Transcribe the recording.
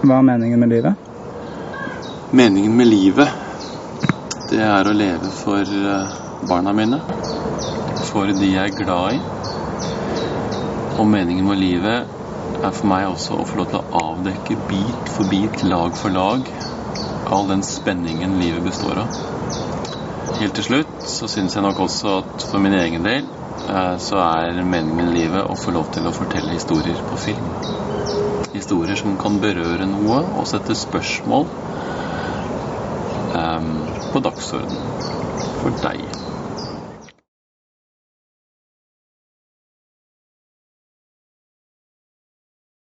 Hva er meningen med livet? Meningen med livet, det er å leve for eh, barna mine. For de jeg er glad i. Og meningen med livet er for meg også å få lov til å avdekke bit for bit, lag for lag, all den spenningen livet består av. Helt til slutt så syns jeg nok også at for min egen del eh, så er meningen med livet å få lov til å fortelle historier på film. Historier som kan berøre noe og sette spørsmål um, på dagsordenen for deg.